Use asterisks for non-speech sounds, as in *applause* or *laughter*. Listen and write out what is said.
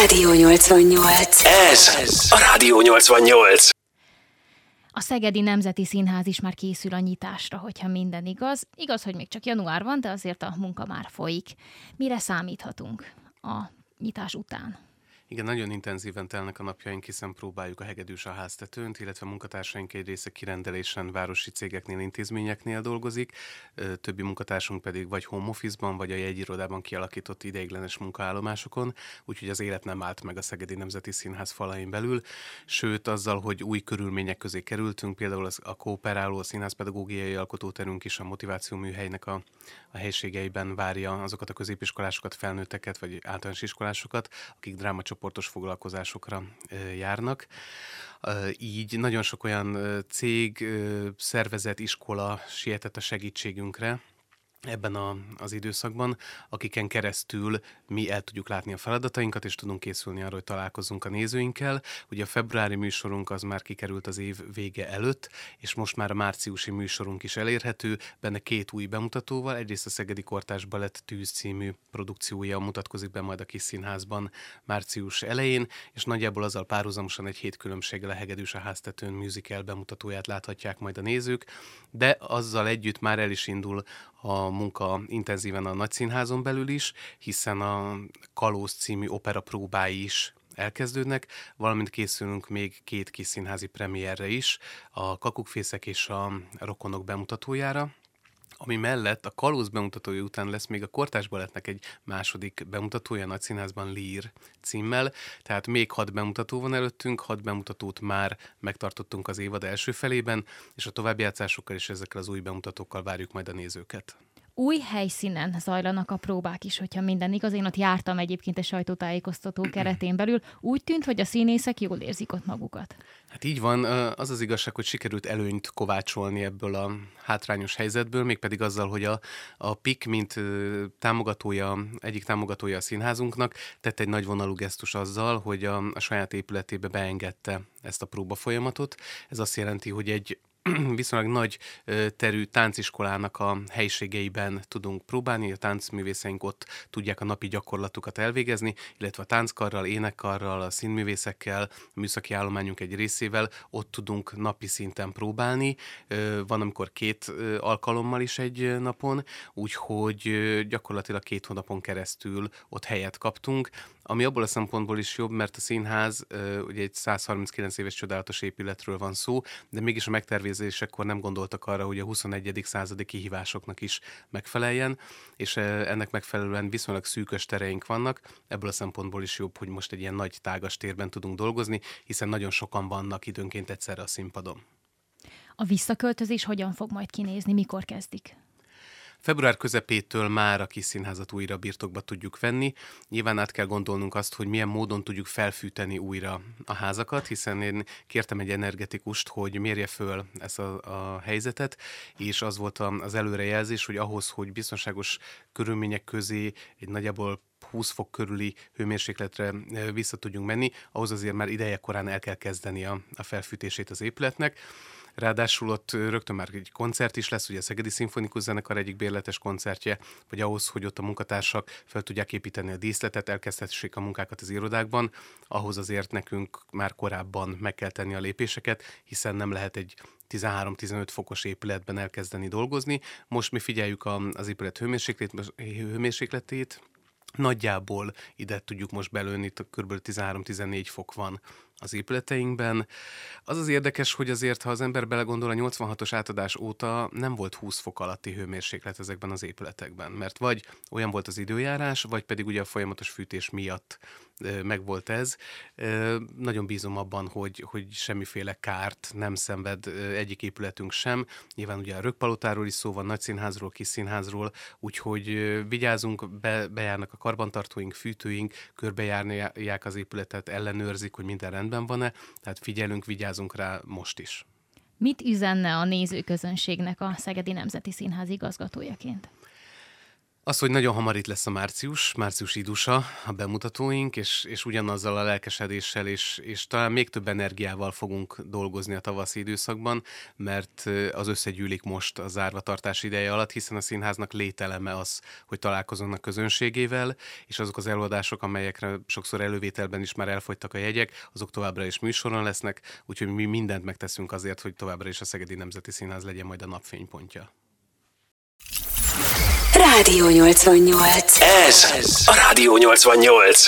Rádió 88. Ez a Rádió 88. A Szegedi Nemzeti Színház is már készül a nyitásra, hogyha minden igaz. Igaz, hogy még csak január van, de azért a munka már folyik. Mire számíthatunk a nyitás után? Igen, nagyon intenzíven telnek a napjaink, hiszen próbáljuk a hegedűs a háztetőnt, illetve a munkatársaink egy része kirendelésen városi cégeknél, intézményeknél dolgozik, többi munkatársunk pedig vagy home office-ban, vagy a jegyirodában kialakított ideiglenes munkaállomásokon, úgyhogy az élet nem állt meg a Szegedi Nemzeti Színház falain belül, sőt azzal, hogy új körülmények közé kerültünk, például az, a kooperáló, a színházpedagógiai alkotóterünk is a motiváció műhelynek a, a helységeiben várja azokat a középiskolásokat, felnőtteket, vagy általános iskolásokat, akik drámacsoport csoportos foglalkozásokra járnak. Így nagyon sok olyan cég, szervezet, iskola sietett a segítségünkre, ebben a, az időszakban, akiken keresztül mi el tudjuk látni a feladatainkat, és tudunk készülni arra, hogy találkozunk a nézőinkkel. Ugye a februári műsorunk az már kikerült az év vége előtt, és most már a márciusi műsorunk is elérhető, benne két új bemutatóval. Egyrészt a Szegedi Kortás Balett Tűz című produkciója mutatkozik be majd a kis színházban március elején, és nagyjából azzal párhuzamosan egy hét különbséggel a Hegedűs a háztetőn musical bemutatóját láthatják majd a nézők, de azzal együtt már el is indul a munka intenzíven a Nagyszínházon belül is, hiszen a Kalóz című opera próbái is elkezdődnek, valamint készülünk még két kis színházi premierre is, a Kakukfészek és a Rokonok bemutatójára, ami mellett a Kalóz bemutatója után lesz még a Kortás Balettnek egy második bemutatója a Nagyszínházban Lír címmel, tehát még hat bemutató van előttünk, hat bemutatót már megtartottunk az évad első felében, és a továbbjátszásokkal és ezekkel az új bemutatókkal várjuk majd a nézőket új helyszínen zajlanak a próbák is, hogyha minden igaz. Én ott jártam egyébként a sajtótájékoztató keretén belül. Úgy tűnt, hogy a színészek jól érzik ott magukat. Hát így van, az az igazság, hogy sikerült előnyt kovácsolni ebből a hátrányos helyzetből, mégpedig azzal, hogy a, a PIK, mint támogatója, egyik támogatója a színházunknak, tett egy nagy vonalú gesztus azzal, hogy a, a saját épületébe beengedte ezt a próba folyamatot. Ez azt jelenti, hogy egy *clears throat* viszonylag nagy terű tánciskolának a helységeiben tudunk próbálni, a táncművészeink ott tudják a napi gyakorlatukat elvégezni, illetve a tánckarral, énekkarral, a színművészekkel, a műszaki állományunk egy részével ott tudunk napi szinten próbálni. Van, amikor két alkalommal is egy napon, úgyhogy gyakorlatilag két hónapon keresztül ott helyet kaptunk ami abból a szempontból is jobb, mert a színház ugye egy 139 éves csodálatos épületről van szó, de mégis a megtervezésekkor nem gondoltak arra, hogy a 21. századi kihívásoknak is megfeleljen, és ennek megfelelően viszonylag szűkös tereink vannak. Ebből a szempontból is jobb, hogy most egy ilyen nagy tágas térben tudunk dolgozni, hiszen nagyon sokan vannak időnként egyszerre a színpadon. A visszaköltözés hogyan fog majd kinézni, mikor kezdik? Február közepétől már a kis színházat újra birtokba tudjuk venni. Nyilván át kell gondolnunk azt, hogy milyen módon tudjuk felfűteni újra a házakat, hiszen én kértem egy energetikust, hogy mérje föl ezt a, a helyzetet, és az volt az előrejelzés, hogy ahhoz, hogy biztonságos körülmények közé egy nagyjából 20 fok körüli hőmérsékletre vissza tudjunk menni, ahhoz azért már ideje korán el kell kezdeni a, a felfűtését az épületnek. Ráadásul ott rögtön már egy koncert is lesz, ugye a Szegedi Szimfonikus Zenekar egyik bérletes koncertje, vagy ahhoz, hogy ott a munkatársak fel tudják építeni a díszletet, elkezdhessék a munkákat az irodákban, ahhoz azért nekünk már korábban meg kell tenni a lépéseket, hiszen nem lehet egy 13-15 fokos épületben elkezdeni dolgozni. Most mi figyeljük az épület hőmérsékletét, Nagyjából ide tudjuk most belőni, kb. 13-14 fok van az épületeinkben. Az az érdekes, hogy azért, ha az ember belegondol, a 86-os átadás óta nem volt 20 fok alatti hőmérséklet ezekben az épületekben, mert vagy olyan volt az időjárás, vagy pedig ugye a folyamatos fűtés miatt megvolt ez. Nagyon bízom abban, hogy, hogy semmiféle kárt nem szenved egyik épületünk sem. Nyilván ugye a Rökpalotáról is szó van, nagy színházról, kis színházról, úgyhogy vigyázunk, be, bejárnak a karbantartóink, fűtőink, körbejárják az épületet, ellenőrzik, hogy minden rendben van-e, tehát figyelünk, vigyázunk rá most is. Mit üzenne a nézőközönségnek a Szegedi Nemzeti Színház igazgatójaként? Az, hogy nagyon hamar itt lesz a március, március idusa, a bemutatóink, és, és ugyanazzal a lelkesedéssel, és, és talán még több energiával fogunk dolgozni a tavaszi időszakban, mert az összegyűlik most a zárvatartás ideje alatt, hiszen a színháznak lételeme az, hogy találkozunk a közönségével, és azok az előadások, amelyekre sokszor elővételben is már elfogytak a jegyek, azok továbbra is műsoron lesznek, úgyhogy mi mindent megteszünk azért, hogy továbbra is a Szegedi Nemzeti Színház legyen majd a napfénypontja. Rádió 88. Ez a Rádió 88.